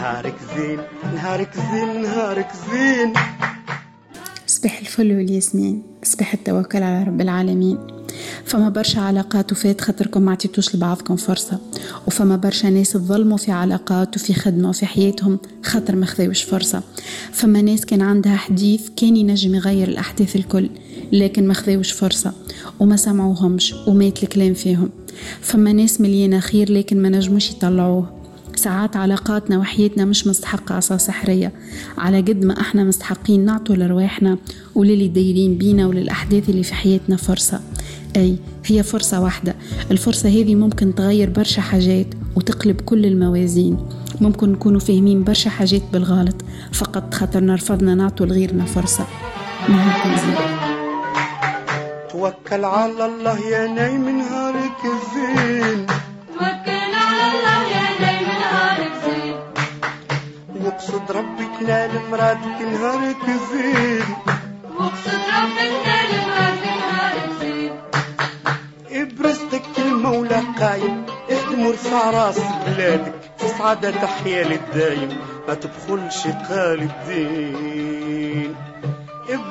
نهارك زين نهارك زين نهارك زين. صباح الفل والياسمين صباح التوكل على رب العالمين. فما برشا علاقات وفات خاطركم ما عطيتوش لبعضكم فرصة. وفما برشا ناس تظلموا في علاقات وفي خدمة وفي حياتهم خاطر ما خذوش فرصة. فما ناس كان عندها حديث كان ينجم يغير الأحداث الكل لكن ما خذوش فرصة. وما سمعوهمش ومات الكلام فيهم. فما ناس مليانة خير لكن ما نجموش يطلعوه. ساعات علاقاتنا وحياتنا مش مستحقة عصا سحرية على قد ما إحنا مستحقين نعطوا لرواحنا وللي دايرين بينا وللأحداث اللي في حياتنا فرصة. أي هي فرصة واحدة. الفرصة هذه ممكن تغير برشا حاجات وتقلب كل الموازين. ممكن نكونوا فاهمين برشا حاجات بالغلط فقط خاطرنا رفضنا نعطوا لغيرنا فرصة. توكل على الله يا نايم نهارك زين مرادك نهارك زين واقصد ربك نال مرادك نهارك زين إبرزتك المولى قايم اخدم ورفع راس بلادك في سعادة تحيا للدايم ما تبخلش قال الدين.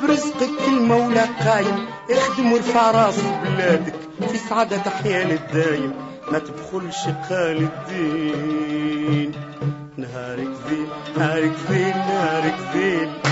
برزقك المولى قايم اخدم وارفع راس بلادك في سعادة تحيا للدايم ما تبخلش قال الدين. نهارك زين. نهارك زين نهارك زين